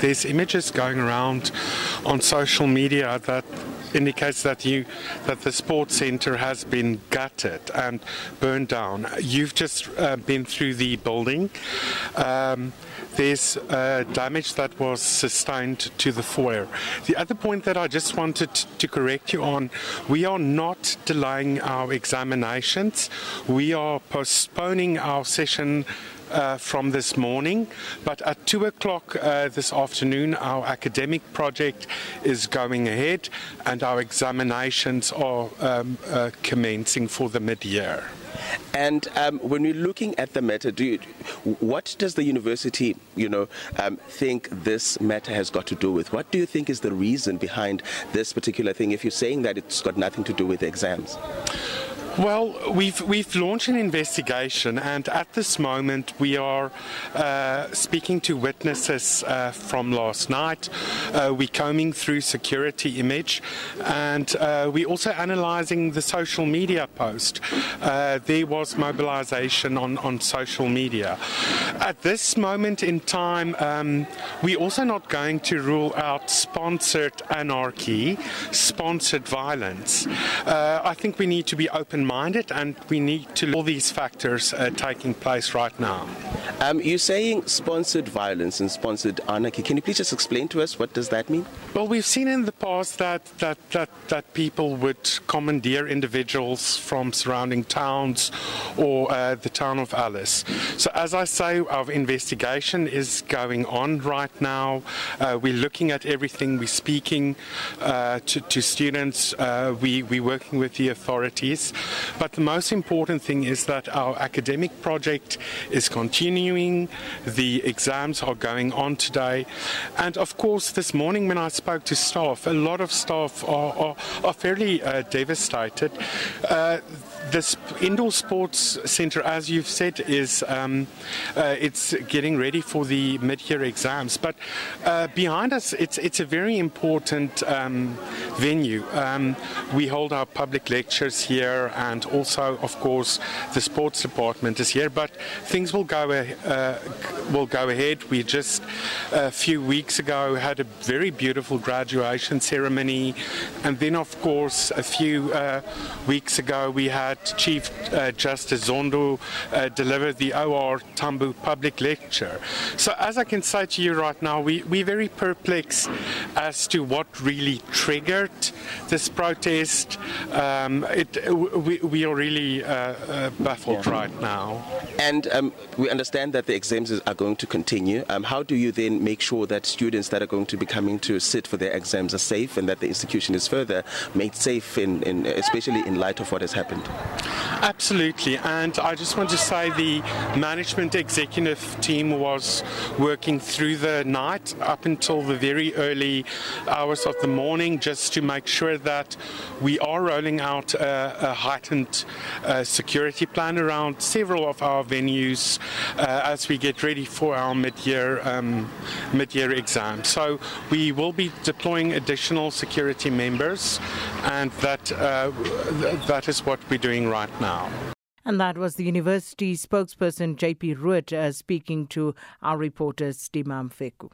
There's images going around on social media that indicates that you that the sports centre has been gutted and burned down. You've just uh, been through the building. Um, there's uh, damage that was sustained to the foyer. The other point that I just wanted to correct you on, we are not delaying our examinations. We are postponing our session uh, from this morning, but at 2 o'clock uh, this afternoon, our academic project is going ahead and our examinations are um, uh, commencing for the mid year. And um, when we're looking at the matter, do you, what does the university, you know, um, think this matter has got to do with? What do you think is the reason behind this particular thing? If you're saying that it's got nothing to do with exams. Well, we've we've launched an investigation, and at this moment we are uh, speaking to witnesses uh, from last night. Uh, we're combing through security image, and uh, we're also analysing the social media post. Uh, there was mobilisation on on social media. At this moment in time, um, we're also not going to rule out sponsored anarchy, sponsored violence. Uh, I think we need to be open minded and we need to all these factors uh, taking place right now. Um, you're saying sponsored violence and sponsored anarchy. Can you please just explain to us what does that mean? Well, we've seen in the past that that that, that people would commandeer individuals from surrounding towns or uh, the town of Alice. So as I say, our investigation is going on right now. Uh, we're looking at everything. We're speaking uh, to, to students. Uh, we, we're working with the authorities. But the most important thing is that our academic project is continuing. The exams are going on today. And of course, this morning when I spoke to staff, a lot of staff are, are, are fairly uh, devastated. Uh, this indoor sports centre, as you've said, is um, uh, it's getting ready for the mid-year exams. But uh, behind us, it's it's a very important um, venue. Um, we hold our public lectures here, and also, of course, the sports department is here. But things will go uh, will go ahead. We just a few weeks ago had a very beautiful graduation ceremony, and then, of course, a few uh, weeks ago we had Chief uh, Justice Zondo uh, deliver the OR Tambo public lecture. So as I can say to you right now, we, we're very perplexed as to what really triggered this protest. Um, it, we, we, are really uh, uh, baffled yeah. right now. And um, we understand that the exams are going to continue. Um, how do you then make sure that students that are going to be coming to sit for their exams are safe and that the institution is further made safe, in, in, especially in light of what has happened? Absolutely, and I just want to say the management executive team was working through the night up until the very early hours of the morning just to make sure that we are rolling out a, a heightened uh, security plan around several of our venues uh, as we get ready for our mid-year um, mid-year exam. So we will be deploying additional security members, and that uh, th that is what we're doing right now. And that was the university spokesperson, JP Ruit, uh, speaking to our reporter, Stima Mfeku.